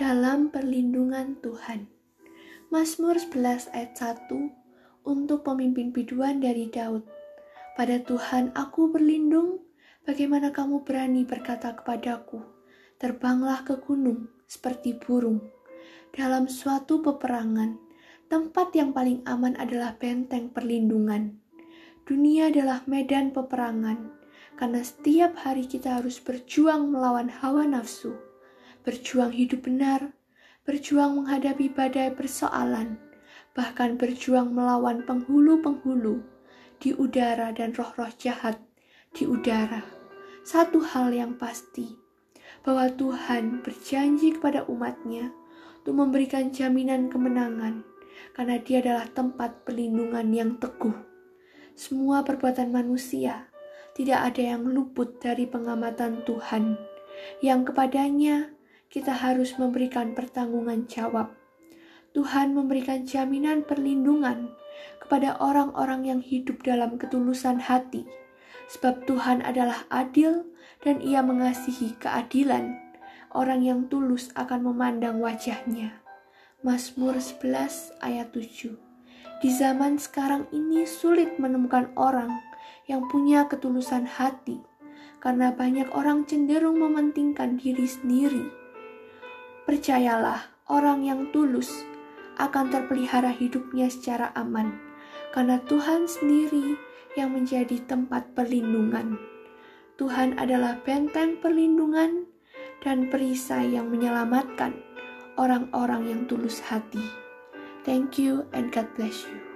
dalam perlindungan Tuhan. Mazmur 11 ayat 1 untuk pemimpin biduan dari Daud. Pada Tuhan aku berlindung, bagaimana kamu berani berkata kepadaku, terbanglah ke gunung seperti burung. Dalam suatu peperangan, tempat yang paling aman adalah benteng perlindungan. Dunia adalah medan peperangan, karena setiap hari kita harus berjuang melawan hawa nafsu, berjuang hidup benar, berjuang menghadapi badai persoalan, bahkan berjuang melawan penghulu-penghulu di udara dan roh-roh jahat di udara. Satu hal yang pasti, bahwa Tuhan berjanji kepada umatnya untuk memberikan jaminan kemenangan karena dia adalah tempat perlindungan yang teguh semua perbuatan manusia tidak ada yang luput dari pengamatan Tuhan, yang kepadanya kita harus memberikan pertanggungan jawab. Tuhan memberikan jaminan perlindungan kepada orang-orang yang hidup dalam ketulusan hati, sebab Tuhan adalah adil dan Ia mengasihi keadilan. Orang yang tulus akan memandang wajahnya. Mazmur 11 ayat 7 di zaman sekarang ini sulit menemukan orang yang punya ketulusan hati karena banyak orang cenderung mementingkan diri sendiri. Percayalah, orang yang tulus akan terpelihara hidupnya secara aman karena Tuhan sendiri yang menjadi tempat perlindungan. Tuhan adalah benteng perlindungan dan perisai yang menyelamatkan orang-orang yang tulus hati. Thank you and God bless you.